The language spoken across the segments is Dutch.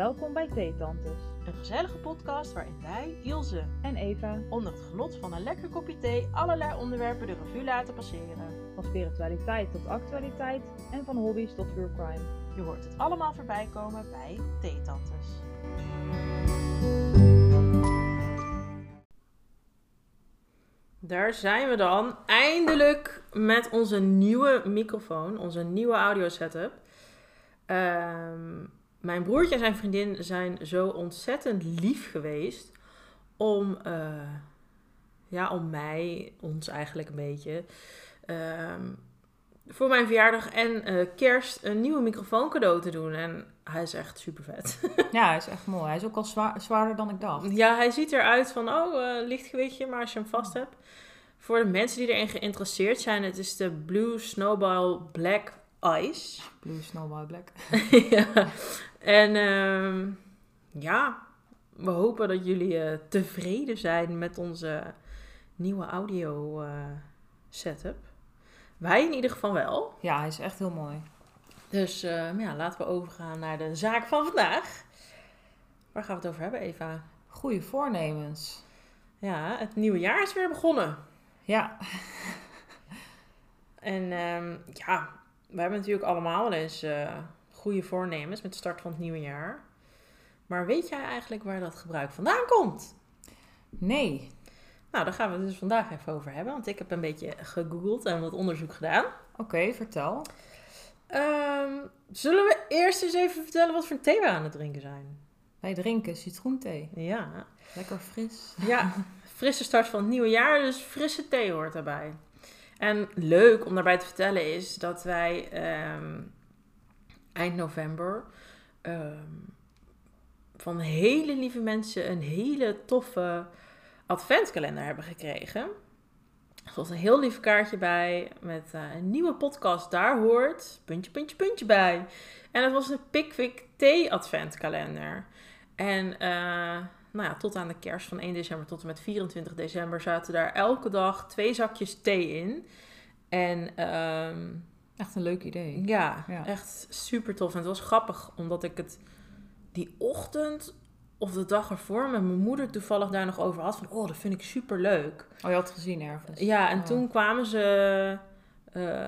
Welkom bij Theetantes Een gezellige podcast waarin wij, Ilse, en Eva onder het genot van een lekker kopje thee allerlei onderwerpen de revue laten passeren. van spiritualiteit tot actualiteit en van hobby's tot true crime. Je hoort het allemaal voorbij komen bij Theetantes. Daar zijn we dan, eindelijk met onze nieuwe microfoon, onze nieuwe audio setup. Ehm, mijn broertje en zijn vriendin zijn zo ontzettend lief geweest om, eh, ja, om mij, ons eigenlijk een beetje, ehm, voor mijn verjaardag en eh, kerst een nieuwe microfoon cadeau te doen. En hij is echt super vet. Ja, hij is echt mooi. Hij is ook al zwaar, zwaarder dan ik dacht. Ja, hij ziet eruit van, oh, eh, licht gewichtje, maar als je hem vast hebt. Voor de mensen die erin geïnteresseerd zijn, het is de Blue Snowball Black Ice. Blue Snowball Black. ja. En ehm, ja, we hopen dat jullie eh, tevreden zijn met onze nieuwe audio eh, setup. Wij in ieder geval wel. Ja, hij is echt heel mooi. Dus maar ja, laten we overgaan naar de zaak van vandaag. Waar gaan we het over hebben, Eva? Goede voornemens. Ja, het nieuwe jaar is weer begonnen. Ja, En ehm, ja, we hebben natuurlijk allemaal wel eens eh, goede voornemens met de start van het nieuwe jaar. Maar weet jij eigenlijk waar dat gebruik vandaan komt? nee. Nou, daar gaan we het dus vandaag even over hebben. Want ik heb een beetje gegoogeld en wat onderzoek gedaan. Oké, vertel. Ehm, zullen we eerst eens even vertellen wat voor thee we aan het drinken zijn? Wij drinken citroenthee. Ja, Lekker fris. ja frisse start van het nieuwe jaar, dus frisse thee hoort daarbij. En leuk om daarbij te vertellen is dat wij ehm, eind november ehm, van hele lieve mensen een hele toffe adventkalender hebben gekregen. Er was een heel lief kaartje bij met eh, een nieuwe podcast. Daar hoort puntje, puntje, puntje bij. En het was een Pickwick Thee adventkalender. En eh, nou ja, tot aan de kerst van 1 december tot en met 24 december zaten daar elke dag twee zakjes thee in. En ehm, Echt een leuk idee. ja, Ja. echt super tof. En het was grappig, omdat ik het die ochtend of de dag ervoor met mijn moeder toevallig daar nog over had. Van, oh, dat vind ik super leuk. Oh, je had het gezien ergens. Ja, en Oh. toen kwamen ze, eh,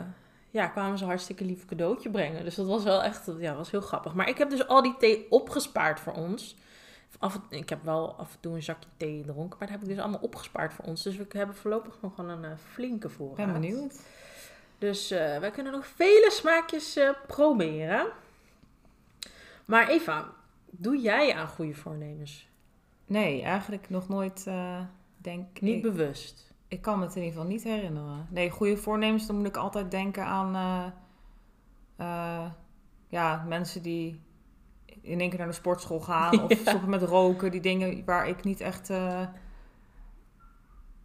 ja, kwamen ze hartstikke lief cadeautje brengen. Dus dat was wel echt, ja, was heel grappig. Maar ik heb dus al die thee opgespaard voor ons. Af, ik heb wel af en toe een zakje thee gedronken, maar dat heb ik dus allemaal opgespaard voor ons. Dus we hebben voorlopig nog wel een eh, flinke voorraad. ben benieuwd. Dus eh, wij kunnen nog vele smaakjes eh, proberen. Maar Eva, doe jij aan goede voornemens? Nee, eigenlijk nog nooit, denk Niet ik. bewust. Ik kan me het in ieder geval niet herinneren. Nee, goede voornemens, dan moet ik altijd denken aan... ja, mensen die in één keer naar de sportschool gaan... of Ja. stoppen met roken. Die dingen waar ik niet echt... eh,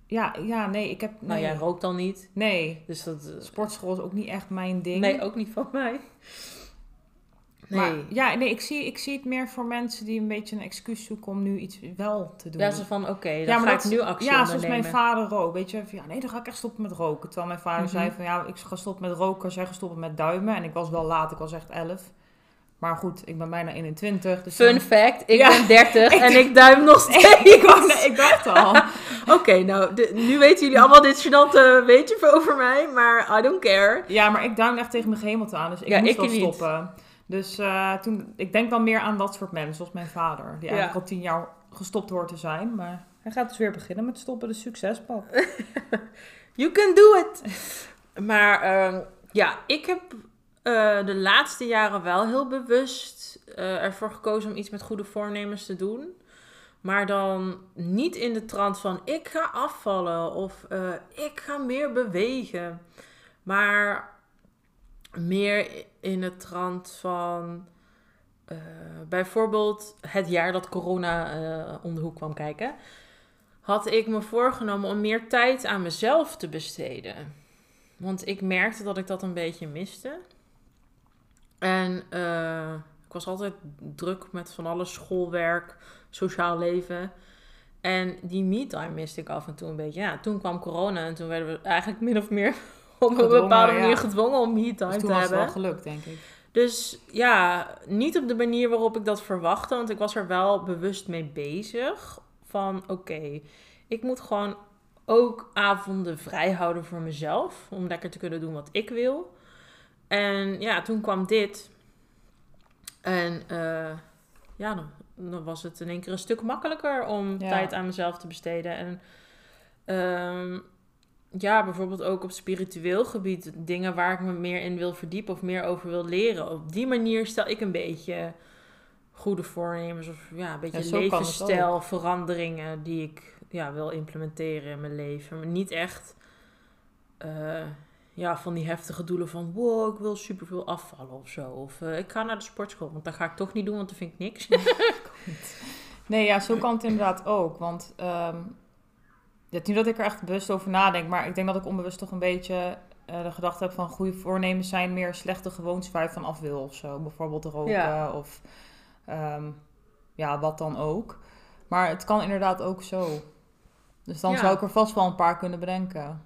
Ja, ja, nee, ik heb... Nee, Nou, jij rookt al niet. nee, Dus dat... eh, sportschool is ook niet echt mijn ding. nee, ook niet van mij. Nee. Maar ja, nee, ik zie, ik zie het meer voor mensen die een beetje een excuus zoeken om nu iets wel te doen. Ja, ze van, oké, dan Ja, maar ga dat- ik nu actie Ja, zoals mijn vader rook. Weet je, van, ja, nee, dan ga ik echt stoppen met roken. Terwijl mijn vader Mhm. zei van, ja, ik ga stoppen met roken als jij gaat stoppen met duimen. En ik was wel laat, ik was echt 11. Maar goed, ik ben bijna 21. Dus Fun dan- fact, ik Ja. ben 30 en ik duim nog steeds. ik, wou- nee, ik dacht al. Oké, nou, de- nu weten jullie allemaal dit gênante weetje over mij, maar I don't care. Ja, maar ik duimde echt tegen mijn gehemelte aan. Dus ik Ja, moest ik wel niet. stoppen. Dus eh, toen, ik denk dan meer aan dat soort mensen, zoals mijn vader. Die Ja. eigenlijk al tien jaar gestopt hoort te zijn. Maar hij gaat dus weer beginnen met stoppen, de succespad. You can do it. Maar ehm, ja, ik heb eh, de laatste jaren wel heel bewust eh, ervoor gekozen om iets met goede voornemens te doen. Maar dan niet in de trant van ik ga afvallen of eh, ik ga meer bewegen. Maar meer in de trant van bijvoorbeeld het jaar dat corona om de hoek kwam kijken had ik me voorgenomen om meer tijd aan mezelf te besteden. Want ik merkte dat ik dat een beetje miste. En eh, ik was altijd druk met van alles, schoolwerk, sociaal leven. En die me-time miste ik af en toe een beetje. Ja, toen kwam corona en toen werden we eigenlijk min of meer op een bepaalde ja. manier gedwongen om me-time Dus te toen was het hebben. wel gelukt, denk ik. Dus ja, niet op de manier waarop ik dat verwachtte, want ik was er wel bewust mee bezig. Van oké, ik moet gewoon ook avonden vrij houden voor mezelf, om lekker te kunnen doen wat ik wil. En ja, toen kwam dit. En eh, ja, dan, dan was het in één keer een stuk makkelijker om Ja. tijd aan mezelf te besteden. En ehm, ja, bijvoorbeeld ook op spiritueel gebied, dingen waar ik me meer in wil verdiepen of meer over wil leren. Op die manier stel ik een beetje goede voornemens of ja, een beetje Ja, het levensstijlveranderingen die ik ja, wil implementeren in mijn leven. Maar niet echt eh, ja, van die heftige doelen van wow, ik wil superveel afvallen of zo. Of eh, ik ga naar de sportschool, want dat ga ik toch niet doen, want dat vind ik niks. Nee, ja, zo kan het inderdaad ook. Want ehm ja, niet dat ik er echt bewust over nadenk, maar ik denk dat ik onbewust toch een beetje eh, de gedachte heb van goede voornemens zijn meer slechte gewoontes waar je van af wil of zo. Bijvoorbeeld roken Ja. of ehm, ja, wat dan ook. Maar het kan inderdaad ook zo. Dus dan Ja. zou ik er vast wel een paar kunnen bedenken.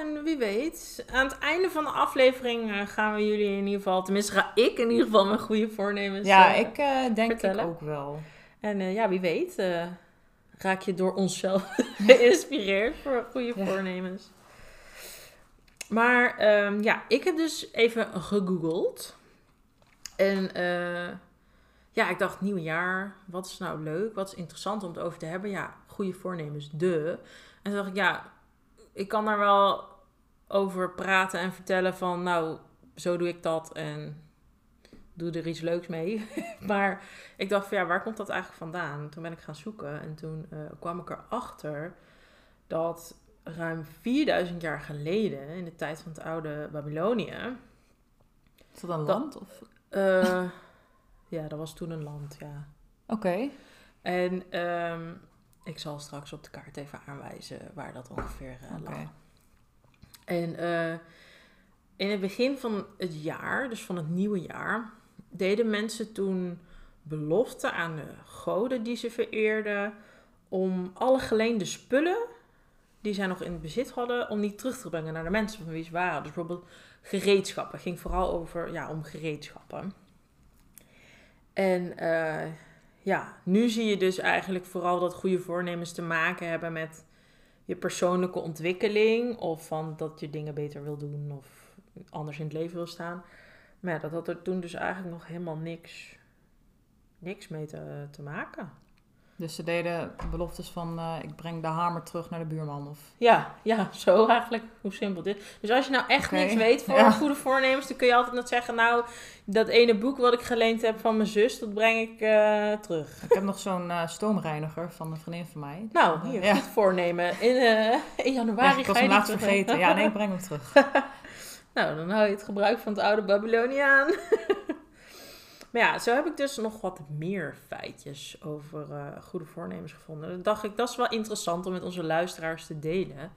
En wie weet. Aan het einde van de aflevering eh, gaan we jullie in ieder geval, tenminste ga ik in ieder geval mijn goede voornemens. ja, eh, ik eh, denk vertellen? ik ook wel. En ja, wie weet, raak je door onszelf geïnspireerd voor goede Ja. voornemens. Maar ehm, ja, ik heb dus even gegoogeld. En ja, ik dacht, nieuw jaar, wat is nou leuk? Wat is interessant om het over te hebben? Ja, goede voornemens, de. En toen dacht ik, ja, ik kan daar wel over praten en vertellen van, nou, zo doe ik dat en doe er iets leuks mee. maar ik dacht van, ja, waar komt dat eigenlijk vandaan? Toen ben ik gaan zoeken en toen eh, kwam ik erachter dat ruim 4000 jaar geleden, in de tijd van het oude Babylonië, Is dat een Dat- land? Of... eh, ja, dat was toen een land, ja. Oké. En ehm, ik zal straks op de kaart even aanwijzen waar dat ongeveer eh, lag. En eh, in het begin van het jaar, dus van het nieuwe jaar, deden mensen toen beloften aan de goden die ze vereerden om alle geleende spullen die zij nog in bezit hadden, om die terug te brengen naar de mensen van wie ze waren. Dus bijvoorbeeld gereedschappen. Het ging vooral over, ja, om gereedschappen. En eh, ja, nu zie je dus eigenlijk vooral dat goede voornemens te maken hebben met je persoonlijke ontwikkeling. Of van dat je dingen beter wil doen of anders in het leven wil staan. Maar dat had er toen dus eigenlijk nog helemaal niks, niks mee te maken. Dus ze deden beloftes van eh, ik breng de hamer terug naar de buurman. Of... Ja, ja, zo eigenlijk hoe simpel dit. Dus als je nou echt Oké, niks weet voor ja. goede voornemens, dan kun je altijd nog zeggen, nou, dat ene boek wat ik geleend heb van mijn zus, dat breng ik eh, terug. Ik heb nog zo'n eh, stoomreiniger van een vriendin van mij. Nou, hier, Ja. goed voornemen. In, in januari Ja, ik ga hem laatst vergeten. Ja, nee, ik breng hem terug. Nou, dan hou je het gebruik van het oude Babylonie aan. maar ja, zo heb ik dus nog wat meer feitjes over eh, goede voornemens gevonden. Dan dacht ik, dat is wel interessant om met onze luisteraars te delen.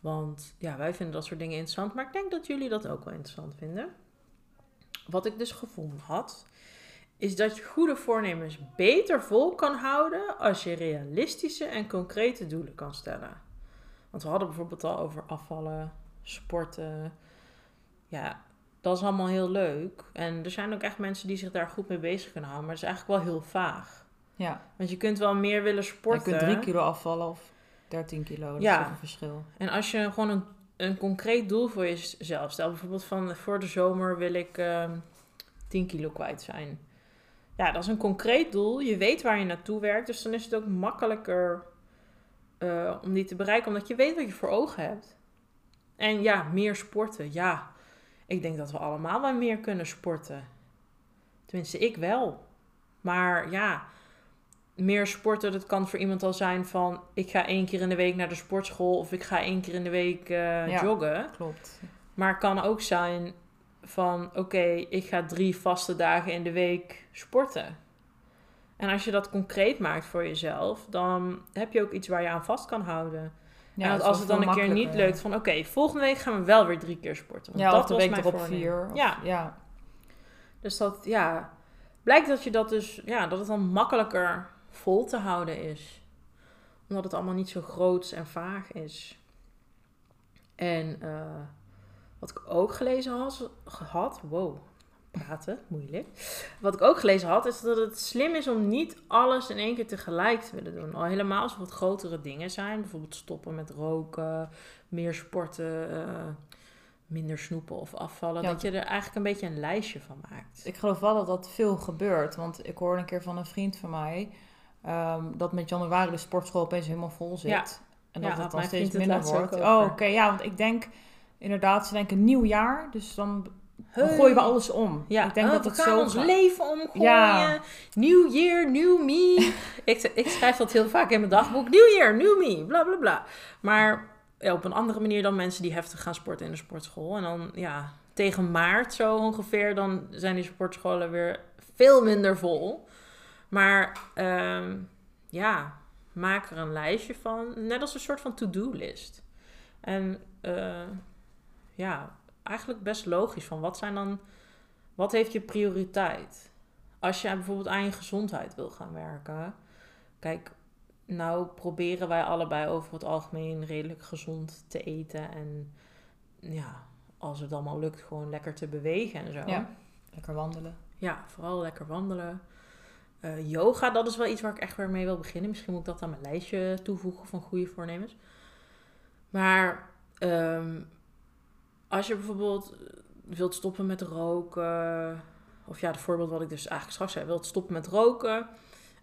Want ja, wij vinden dat soort dingen interessant. Maar ik denk dat jullie dat ook wel interessant vinden. Wat ik dus gevonden had, is dat je goede voornemens beter vol kan houden als je realistische en concrete doelen kan stellen. Want we hadden bijvoorbeeld al over afvallen, sporten. Ja, dat is allemaal heel leuk. En er zijn ook echt mensen die zich daar goed mee bezig kunnen houden. Maar het is eigenlijk wel heel vaag. Ja, Want je kunt wel meer willen je sporten. kunt 3 kilo afvallen of 13 kilo. Dat Ja. is een verschil. En als je gewoon een, een concreet doel voor jezelf stelt. Bijvoorbeeld van voor de zomer wil ik ehm 10 kilo kwijt zijn. Ja, dat is een concreet doel. Je weet waar je naartoe werkt. Dus dan is het ook makkelijker eh, om die te bereiken. Omdat je weet wat je voor ogen hebt. En ja, meer sporten. Ja, ik denk dat we allemaal wel meer kunnen sporten. Tenminste, ik wel. Maar ja, meer sporten, dat kan voor iemand al zijn van... ik ga één keer in de week naar de sportschool... of ik ga één keer in de week eh, Ja. joggen. Klopt. Maar het kan ook zijn van... oké, ik ga drie vaste dagen in de week sporten. En als je dat concreet maakt voor jezelf... dan heb je ook iets waar je aan vast kan houden. Ja, en dat als het dan een keer niet lukt van... oké, volgende week gaan we wel weer drie keer sporten. Want Ja, dat de was week mijn erop vier. of- Ja, ja. dus dat, ja, blijkt dat je dat dus, ja, dat het dan makkelijker vol te houden is. Omdat het allemaal niet zo groots en vaag is. En eh, wat ik ook gelezen had, had wow, praten, moeilijk. Wat ik ook gelezen had, is dat het slim is om niet alles in één keer tegelijk te willen doen. Al helemaal als er wat grotere dingen zijn. Bijvoorbeeld stoppen met roken, meer sporten, eh, minder snoepen of afvallen. Ja. Dat je er eigenlijk een beetje een lijstje van maakt. Ik geloof wel dat dat veel gebeurt. Want ik hoorde een keer van een vriend van mij... ehm, dat met januari de sportschool opeens helemaal vol zit. Ja. En dat het dan steeds minder wordt. Oh, oké. ja, want ik denk inderdaad, ze denken nieuw jaar. Dus dan, dan gooien we alles om. Ja, ik denk oh, dat we het gaan zo ons gaat. leven omgooien. Ja. New year, new me. ik, ik schrijf dat heel vaak in mijn dagboek. New year, new me, bla bla bla. Maar ja, op een andere manier dan mensen die heftig gaan sporten in de sportschool. En dan ja, tegen maart zo ongeveer, dan zijn die sportscholen weer veel minder vol. Maar ehm, ja, maak er een lijstje van. Net als een soort van to-do-list. En eh, ja, eigenlijk best logisch van wat zijn dan, wat heeft je prioriteit? Als jij bijvoorbeeld aan je gezondheid wil gaan werken, kijk, nou proberen wij allebei over het algemeen redelijk gezond te eten en ja, als het allemaal lukt, gewoon lekker te bewegen en zo. Ja. Lekker wandelen. Ja, vooral lekker wandelen. Eh, yoga, dat is wel iets waar ik echt weer mee wil beginnen. Misschien moet ik dat aan mijn lijstje toevoegen van goede voornemens. Maar ehm, als je bijvoorbeeld wilt stoppen met roken, of ja, het voorbeeld wat ik dus eigenlijk straks zei, wilt stoppen met roken,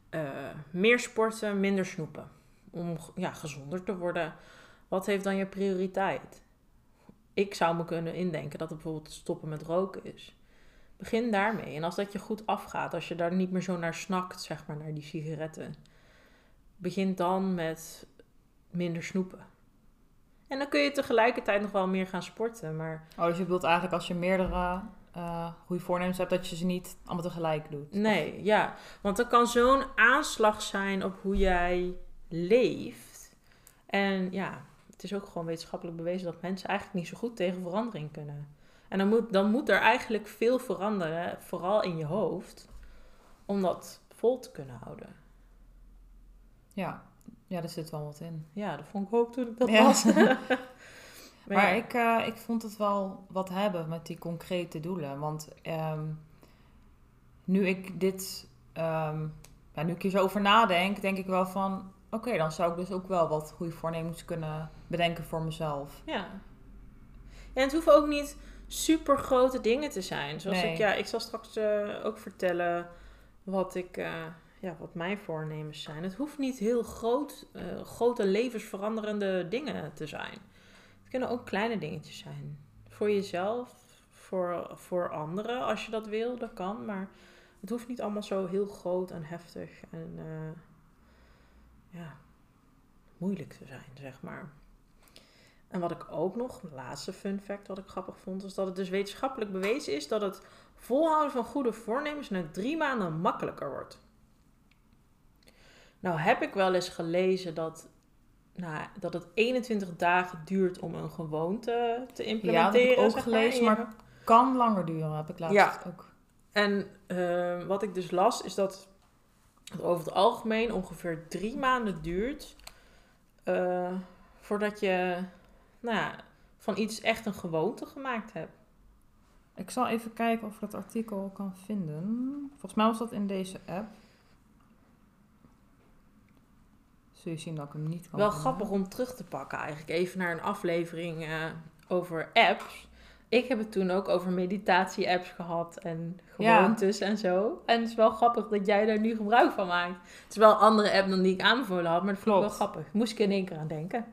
eh, meer sporten, minder snoepen. Om ja, gezonder te worden. Wat heeft dan je prioriteit? Ik zou me kunnen indenken dat het bijvoorbeeld stoppen met roken is. Begin daarmee. En als dat je goed afgaat, als je daar niet meer zo naar snakt, zeg maar, naar die sigaretten. Begin dan met minder snoepen. En dan kun je tegelijkertijd nog wel meer gaan sporten. Maar Oh, dus je bedoelt eigenlijk als je meerdere eh goede voornemens hebt, dat je ze niet allemaal tegelijk doet. nee, ja. Want er kan zo'n aanslag zijn op hoe jij leeft. En ja, het is ook gewoon wetenschappelijk bewezen dat mensen eigenlijk niet zo goed tegen verandering kunnen. En dan moet, dan moet er eigenlijk veel veranderen, vooral in je hoofd, om dat vol te kunnen houden. Ja. Ja, daar zit wel wat in. Ja, dat vond ik ook toen ik dat Ja. las. maar Maar ja. ik, eh, ik vond het wel wat hebben met die concrete doelen. Want ehm, nu ik dit, ehm, ja, nu ik hier zo over nadenk, denk ik wel van, oké, dan zou ik dus ook wel wat goede voornemens kunnen bedenken voor mezelf. Ja. En het hoeven ook niet super grote dingen te zijn. Zoals Nee. ik, ja, ik zal straks eh, ook vertellen wat ik, eh, ja, wat mijn voornemens zijn. Het hoeft niet heel groot, eh, grote levensveranderende dingen te zijn. Het kunnen ook kleine dingetjes zijn. Voor jezelf, voor, voor anderen, als je dat wil, dat kan. Maar het hoeft niet allemaal zo heel groot en heftig en eh, ja, moeilijk te zijn, zeg maar. En wat ik ook nog, laatste fun fact wat ik grappig vond, is dat het dus wetenschappelijk bewezen is dat het volhouden van goede voornemens na drie maanden makkelijker wordt. Nou heb ik wel eens gelezen dat, nou, dat het 21 dagen duurt om een gewoonte te Ja, dat implementeren. heb ik ook gelezen, maar kan langer duren, heb ik laatst Ja. ook. en eh, wat ik dus las, is dat het over het algemeen ongeveer drie maanden duurt eh, voordat je nou ja, van iets echt een gewoonte gemaakt hebt. Ik zal even kijken of ik dat artikel kan vinden. Volgens mij was dat in deze app. Zul je zien dat ik hem niet kan Wel vinden. grappig om terug te pakken eigenlijk. Even naar een aflevering eh, over apps. Ik heb het toen ook over meditatie-apps gehad en Ja. gewoontes en zo. En het is wel grappig dat jij daar nu gebruik van maakt. Het is wel een andere app dan die ik aanbevolen had, maar dat vond ik wel grappig. Moest ik in één keer aan denken.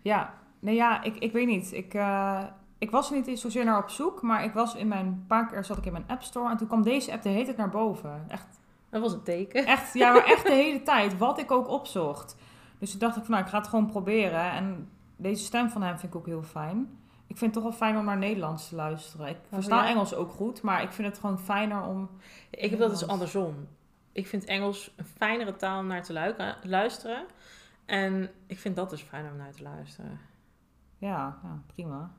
Ja, nee ja, ik, ik weet niet. Ik, eh, ik was er niet eens zozeer naar op zoek, maar ik was in mijn, een paar keer zat ik in mijn app store en toen kwam deze app de hele tijd naar boven. Echt, Dat was een teken. echt, ja, maar echt de hele tijd, wat ik ook opzocht. Dus toen dacht ik van, nou, ik ga het gewoon proberen. En deze stem van hem vind ik ook heel fijn. Ik vind het toch wel fijn om naar Nederlands te luisteren. Ik versta Oh, ja? Engels ook goed, maar ik vind het gewoon fijner om... Ik heb dat dus Nederlands. andersom. Ik vind Engels een fijnere taal om naar te lu- luisteren. En ik vind dat dus fijn om naar te luisteren. Ja, ja prima.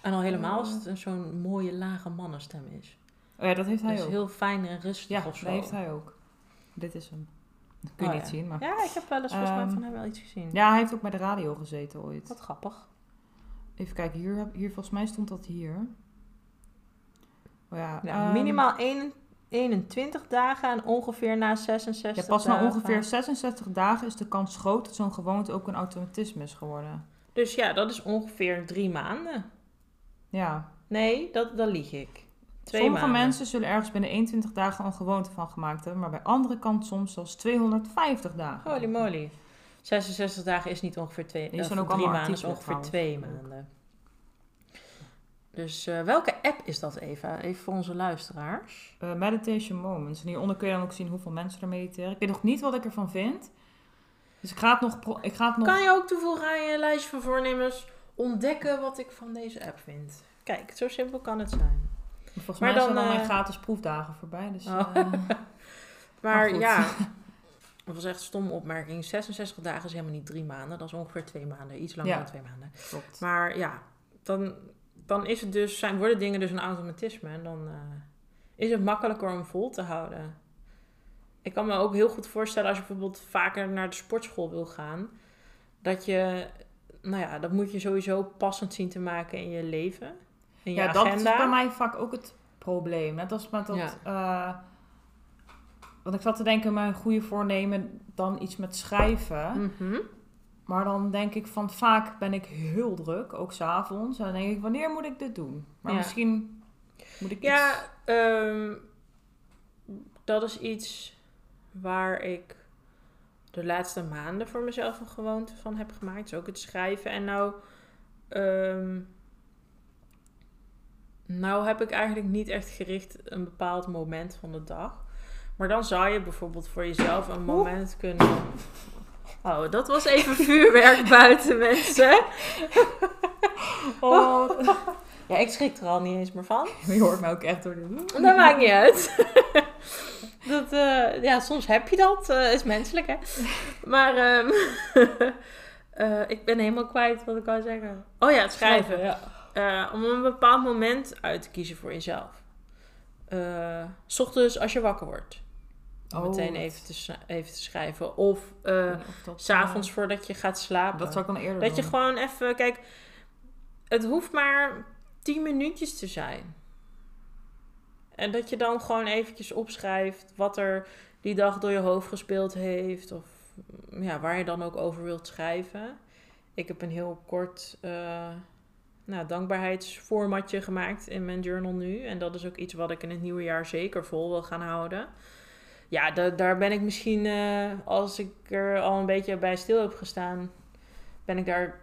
En al helemaal als Oh. het een zo'n mooie lage mannenstem is. Oh ja, dat heeft hij Dus ook. heel fijn en rustig Ja, of zo. dat heeft hij ook. Dit is hem. Dat kun je Oh, niet ja. zien, maar... Ja, ik heb wel eens volgens mij Ehm, van hem wel iets gezien. Ja, hij heeft ook bij de radio gezeten ooit. Wat grappig. Even kijken, hier, hier volgens mij stond dat hier. Oh ja, ehm, minimaal 1 21 dagen en ongeveer na 66 Ja, pas na ongeveer 66 dagen is de kans groot dat zo'n gewoonte ook een automatisme is geworden. Dus ja, dat is ongeveer drie maanden. Ja. Nee, dat, dat lieg ik. Twee Sommige maanden. mensen zullen ergens binnen 21 dagen een gewoonte van gemaakt hebben, maar bij anderen kan het soms zelfs 250 dagen. Holy moly. 66 dagen is niet ongeveer twee, of zijn ook drie maanden, is ongeveer trouwens. twee maanden. Dus eh, welke app is dat, Eva? Even voor onze luisteraars. Eh, meditation moments. En hieronder kun je dan ook zien hoeveel mensen er mediteren. Ik weet nog niet wat ik ervan vind. Dus ik ga het nog... Ik ga het nog... Kan je ook toevoegen aan je lijstje van voornemens ontdekken wat ik van deze app vind? Kijk, zo simpel kan het zijn. Volgens maar mij zijn dan, dan mijn eh, gratis proefdagen voorbij. Dus, Oh. eh, Maar ja, dat was echt een stomme opmerking. 66 dagen is helemaal niet drie maanden. Dat is ongeveer twee maanden. Iets langer Ja. dan twee maanden. klopt. Maar ja, dan, dan is het dus, zijn, worden dingen dus een automatisme. En dan eh, is het makkelijker om vol te houden. Ik kan me ook heel goed voorstellen als je bijvoorbeeld vaker naar de sportschool wil gaan. Dat je, nou ja, dat moet je sowieso passend zien te maken in je leven. In je Ja, dat is bij mij vaak ook het probleem. Net als met dat... eh, want ik zat te denken, mijn goede voornemen dan iets met schrijven. Mhm. Maar dan denk ik van vaak ben ik heel druk, ook s'avonds. En dan denk ik, wanneer moet ik dit doen? Maar Ja. misschien moet ik Ja, iets... ehm, dat is iets waar ik de laatste maanden voor mezelf een gewoonte van heb gemaakt. Dus ook het schrijven. En nou, ehm, nou heb ik eigenlijk niet echt gericht een bepaald moment van de dag. Maar dan zou je bijvoorbeeld voor jezelf een moment kunnen. Oh, dat was even vuurwerk buiten, mensen. Oh, Ja, ik schrik er al niet eens meer van. je hoort me ook echt door de... Dat maakt niet uit. dat, eh, ja, soms heb je dat. eh, is menselijk, hè. Maar ehm, eh, ik ben helemaal kwijt wat ik wou zeggen. Oh ja, het schrijven. Ja. Eh, om een bepaald moment uit te kiezen voor jezelf. Eh, s ochtends als je wakker wordt. Om Oh, meteen even te, even te schrijven. Of Of dat, s'avonds voordat je gaat slapen. dat zou ik dan eerder Dat je gewoon even, kijk, het hoeft maar 10 minuutjes te zijn. En dat je dan gewoon eventjes opschrijft wat er die dag door je hoofd gespeeld heeft. Of ja, waar je dan ook over wilt schrijven. Ik heb een heel kort nou, dankbaarheidsformatje gemaakt in mijn journal nu. En dat is ook iets wat ik in het nieuwe jaar zeker vol wil gaan houden. Ja, da- daar ben ik misschien, eh, als ik er al een beetje bij stil heb gestaan, ben ik daar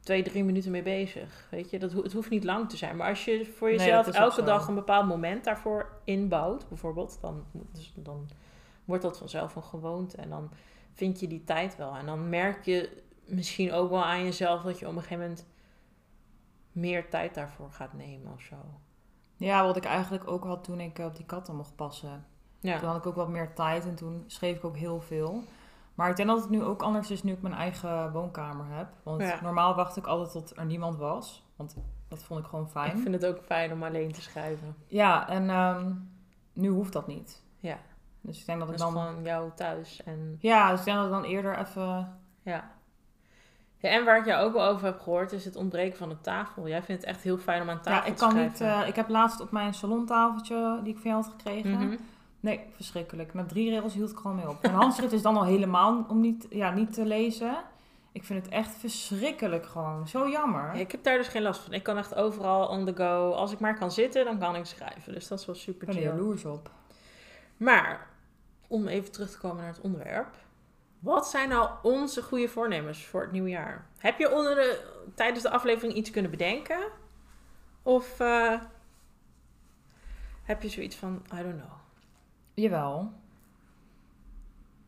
twee, drie minuten mee bezig. Weet je, dat ho- het hoeft niet lang te zijn. Maar als je voor jezelf elke dag een bepaald moment daarvoor inbouwt, bijvoorbeeld, dan, dus dan wordt dat vanzelf een gewoonte. En dan vind je die tijd wel. En dan merk je misschien ook wel aan jezelf dat je op een gegeven moment meer tijd daarvoor gaat nemen of zo. Ja, wat ik eigenlijk ook had toen ik eh, op die katten mocht passen. Ja, Toen had ik ook wat meer tijd en toen schreef ik ook heel veel. Maar ik denk dat het nu ook anders is nu ik mijn eigen woonkamer heb. Want Ja. normaal wacht ik altijd tot er niemand was. Want dat vond ik gewoon ik fijn. vind het ook fijn om alleen te schrijven. Ja, en ehm, nu hoeft dat niet. Ja, Dus ik denk dat dat ik dan... gewoon jou thuis. En Ja, dus ik denk dat ik dan eerder even... Ja. Ja. En waar ik jou ook wel over heb gehoord, is het ontbreken van een tafel. Jij vindt het echt heel fijn om aan tafel Ja, ik te kan niet... eh, ik heb laatst op mijn salontafeltje, die ik van jou had gekregen... Mhm. Nee, verschrikkelijk. Met drie regels hield ik gewoon mee op. Een handschrift is dan al helemaal om niet, ja, niet te lezen. Ik vind het echt verschrikkelijk gewoon. Zo jammer. Ja, ik heb daar dus geen last van. Ik kan echt overal on the go. Als ik maar kan zitten, dan kan ik schrijven. Dus dat is wel Ik super ben er chill. jaloers op. Maar, om even terug te komen naar het onderwerp. Wat zijn nou onze goede voornemens voor het nieuwe jaar? Heb je onder de, tijdens de aflevering iets kunnen bedenken? Of eh, heb je zoiets van, I don't know. Jawel.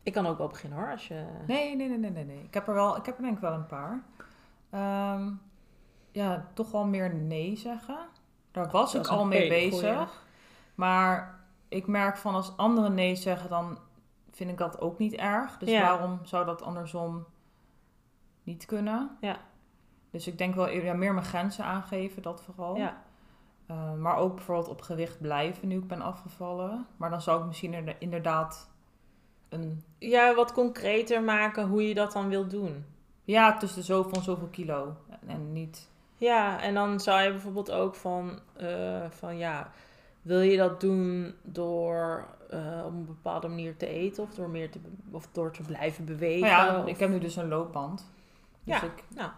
Ik kan ook wel beginnen hoor, als je... Nee, nee, nee, nee, nee. nee. Ik heb er wel, ik heb er denk ik wel een paar. Ehm, ja, toch wel meer nee zeggen. Daar was ik al mee bezig. goeie. Maar ik merk van als anderen nee zeggen, dan vind ik dat ook niet erg. Dus Ja. waarom zou dat andersom niet kunnen? Ja. Dus ik denk wel eerder- ja, meer mijn grenzen aangeven, dat vooral. Ja. Eh, maar ook bijvoorbeeld op gewicht blijven nu ik ben afgevallen. Maar dan zou ik misschien inderda- inderdaad een... ja, wat concreter maken hoe je dat dan wilt doen. Ja, tussen zo van zoveel kilo. En, en niet... Ja, en dan zou je bijvoorbeeld ook van, eh, van ja, wil je dat doen door eh, op een bepaalde manier te eten of door, meer te, of door te blijven bewegen? Nou ja, of- ik heb nu dus een loopband. Dus Ja. ik, Nou,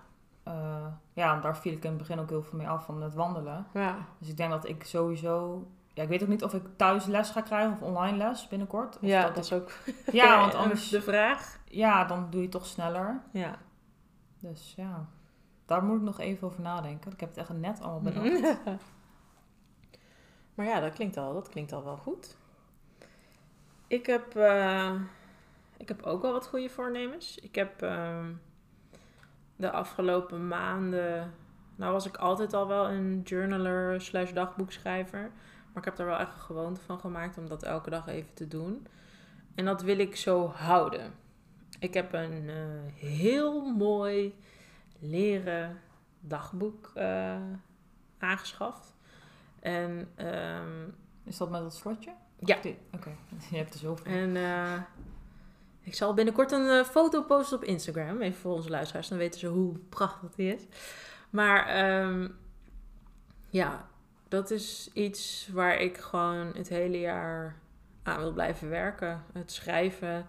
eh, ja, daar viel ik in het begin ook heel veel mee af van het wandelen. ja. Dus ik denk dat ik sowieso... Ja, ik weet ook niet of ik thuis les ga krijgen of online les binnenkort. Of ja, dat dat is ook ja, want anders... de vraag. Ja, dan doe je toch sneller. Ja. Dus ja, daar moet ik nog even over nadenken. Ik heb het echt net allemaal bedacht. Maar ja, dat klinkt, al, dat klinkt al wel goed. Ik heb, eh, ik heb ook wel wat goede voornemens. Ik heb ehm, de afgelopen maanden... Nou was ik altijd al wel een journaler slash dagboekschrijver. Maar ik heb er wel echt een gewoonte van gemaakt om dat elke dag even te doen. En dat wil ik zo houden. Ik heb een eh, heel mooi leren dagboek eh, aangeschaft. En ehm, Is dat met dat slotje? Ja. Oké, je hebt er zoveel. En eh, ik zal binnenkort een eh, foto posten op Instagram. Even voor onze luisteraars, dan weten ze hoe prachtig die is. Maar ehm, ja, dat is iets waar ik gewoon het hele jaar aan wil blijven werken. Het schrijven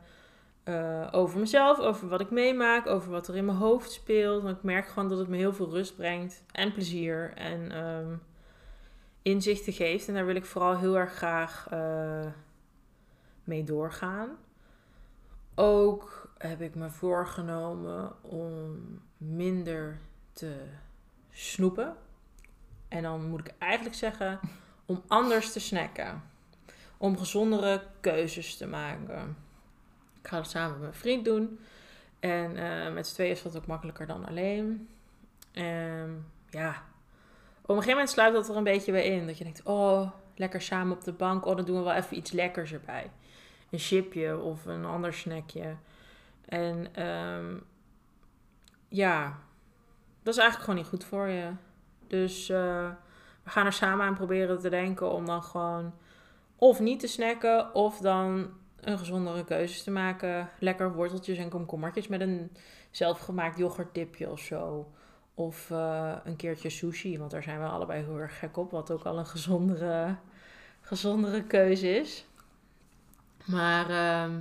eh, over mezelf, over wat ik meemaak, over wat er in mijn hoofd speelt. Want ik merk gewoon dat het me heel veel rust brengt en plezier en ehm, inzichten geeft. En daar wil ik vooral heel erg graag eh, mee doorgaan. Ook heb ik me voorgenomen om minder te snoepen. En dan moet ik eigenlijk zeggen om anders te snacken. Om gezondere keuzes te maken. Ik ga dat samen met mijn vriend doen. En eh, met z'n tweeën is dat ook makkelijker dan alleen. Ehm, ja, op een gegeven moment sluit dat er een beetje bij in. Dat je denkt, oh, lekker samen op de bank. Oh, dan doen we wel even iets lekkers erbij. Een chipje of een ander snackje. En ehm, ja, dat is eigenlijk gewoon niet goed voor je. Dus eh, we gaan er samen aan proberen te denken om dan gewoon of niet te snacken of dan een gezondere keuzes te maken. Lekker worteltjes en komkommertjes met een zelfgemaakt yoghurtdipje of zo. Of eh, een keertje sushi, want daar zijn we allebei heel erg gek op. Wat ook al een gezondere, gezondere keuze is. Maar ehm,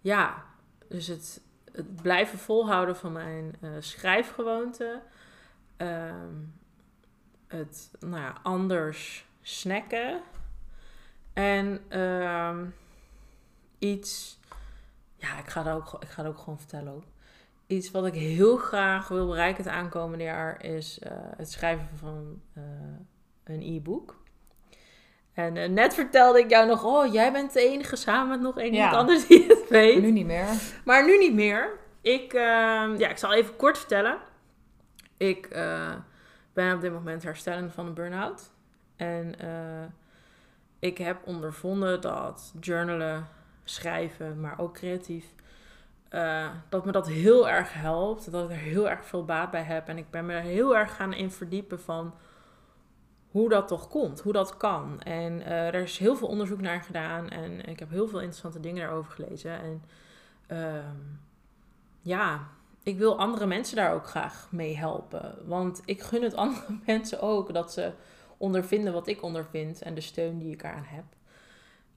ja, dus het, het blijven volhouden van mijn eh, schrijfgewoonte. Ehm, het nou ja, anders snacken. En ehm, iets. Ja, ik ga, dat ook, ik ga het ook gewoon vertellen. Iets wat ik heel graag wil bereiken het aankomende jaar is eh, het schrijven van eh, een e-book. En eh, net vertelde ik jou nog, oh, jij bent de enige samen met nog één Ja. iemand anders die het weet. Nu niet meer. Maar nu niet meer. Ik, ehm, ja, ik zal even kort vertellen. Ik ben op dit moment herstellend van een burn-out. En ik heb ondervonden dat journalen, schrijven, maar ook creatief, eh, dat me dat heel erg helpt. Dat ik er heel erg veel baat bij heb. En ik ben me er heel erg gaan in verdiepen van hoe dat toch komt, hoe dat kan. En eh, er is heel veel onderzoek naar gedaan en ik heb heel veel interessante dingen daarover gelezen. En ehm, ja, ik wil andere mensen daar ook graag mee helpen. Want ik gun het andere mensen ook dat ze ondervinden wat ik ondervind en de steun die ik eraan heb.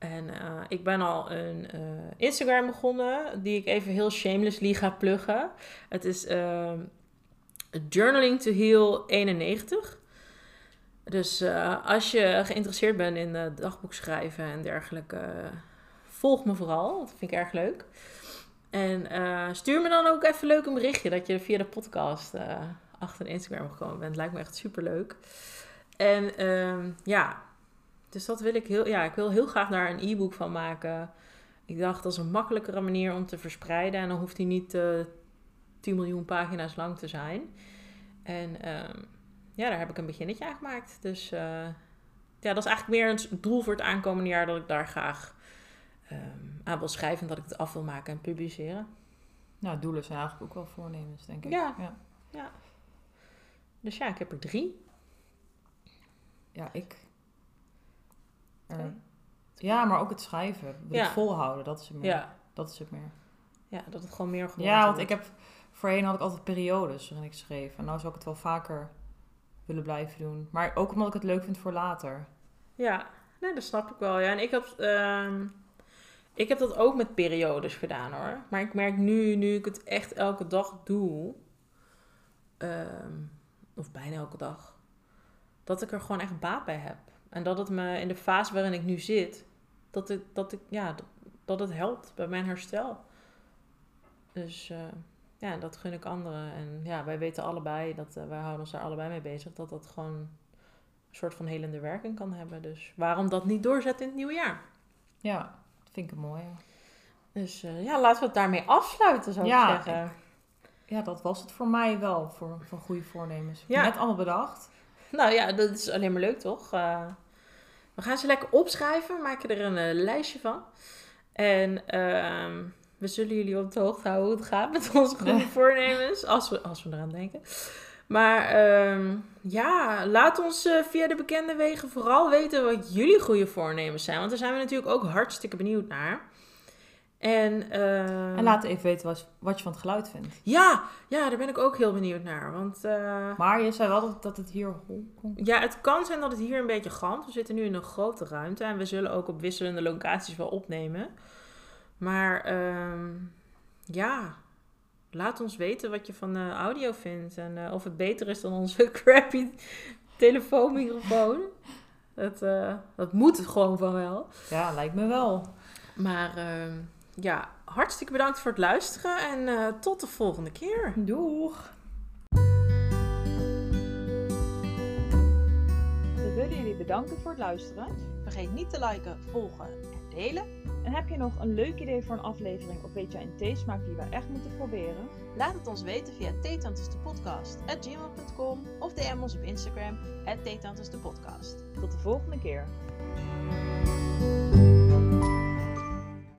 En eh, ik ben al een eh, Instagram begonnen, die ik even heel shamelessly ga pluggen. Het is ehm, Journaling to Heal 91. Dus eh, als je geïnteresseerd bent in dagboek schrijven en dergelijke, volg me vooral. Dat vind ik erg leuk. En stuur me dan ook even leuk een berichtje dat je via de podcast achter Instagram gekomen bent. Lijkt me echt super leuk. En ehm, ja, dus dat wil ik heel, ja, ik wil heel graag daar een e-book van maken. Ik dacht dat is een makkelijkere manier om te verspreiden en dan hoeft hij niet eh 10 miljoen pagina's lang te zijn. En ehm, ja, daar heb ik een beginnetje aan gemaakt. Dus eh, ja, dat is eigenlijk meer een doel voor het aankomende jaar dat ik daar graag ehm, aan wil schrijven en dat ik het af wil maken en publiceren. Nou, doelen zijn eigenlijk ook wel voornemens, denk ik. Ja. ja. Dus ja, ik heb er drie. Ja, ik. Ja, maar ook het schrijven. Ja. ik volhouden, dat is het meer. Ja, Dat is het meer. ja dat het gewoon meer Ja, want ik heb voorheen had ik altijd periodes waarin ik schreef. En nu zou ik het wel vaker willen blijven doen. Maar ook omdat ik het leuk vind voor later. Ja, nee, dat snap ik wel. Ja, en ik heb, ehm, ik heb dat ook met periodes gedaan hoor. Maar ik merk nu, nu ik het echt elke dag doe, ehm, of bijna elke dag, dat ik er gewoon echt baat bij heb. En dat het me in de fase waarin ik nu zit, dat, het, dat, ik, ja, dat, dat het helpt bij mijn herstel. Dus eh, ja, dat gun ik anderen. En ja, wij weten allebei, dat eh, wij houden ons daar allebei mee bezig, dat dat gewoon een soort van helende werking kan hebben. Dus waarom dat niet doorzetten in het nieuwe jaar? Ja, dat vind ik een mooie. Dus eh, ja, laten we het daarmee afsluiten, zou Ja, ik zeggen. Ja, dat was het voor mij wel, voor, voor goede voornemens. Ja. Net allemaal bedacht. Nou ja, dat is alleen maar leuk, toch? Eh, we gaan ze lekker opschrijven. Maken er een eh, lijstje van. En ehm, we zullen jullie op de hoogte houden hoe het gaat met onze goede voornemens. Als we, als we eraan denken. Maar ehm, ja, laat ons eh, via de bekende wegen vooral weten wat jullie goede voornemens zijn. Want daar zijn we natuurlijk ook hartstikke benieuwd naar. En, ehm, En laat even weten wat, wat je van het geluid vindt. ja, ja, daar ben ik ook heel benieuwd naar. Want eh, Maar je zei wel dat, dat het hier hol komt. Ja, het kan zijn dat het hier een beetje gamt. We zitten nu in een grote ruimte en we zullen ook op wisselende locaties wel opnemen. Maar ehm, ja, laat ons weten wat je van de audio vindt en eh, of het beter is dan onze crappy telefoonmicrofoon. Dat, eh, dat moet het gewoon van wel. Ja, lijkt me wel. Maar ehm, ja, hartstikke bedankt voor het luisteren en eh, tot de volgende keer. Doeg! We willen jullie bedanken voor het luisteren. Vergeet niet te liken, volgen en delen. En heb je nog een leuk idee voor een aflevering of weet jij een theesmaak die we echt moeten proberen? Laat het ons weten via theetantesdepodcast@gmail.com of DM ons op Instagram @theetantesdepodcast. Tot de volgende keer.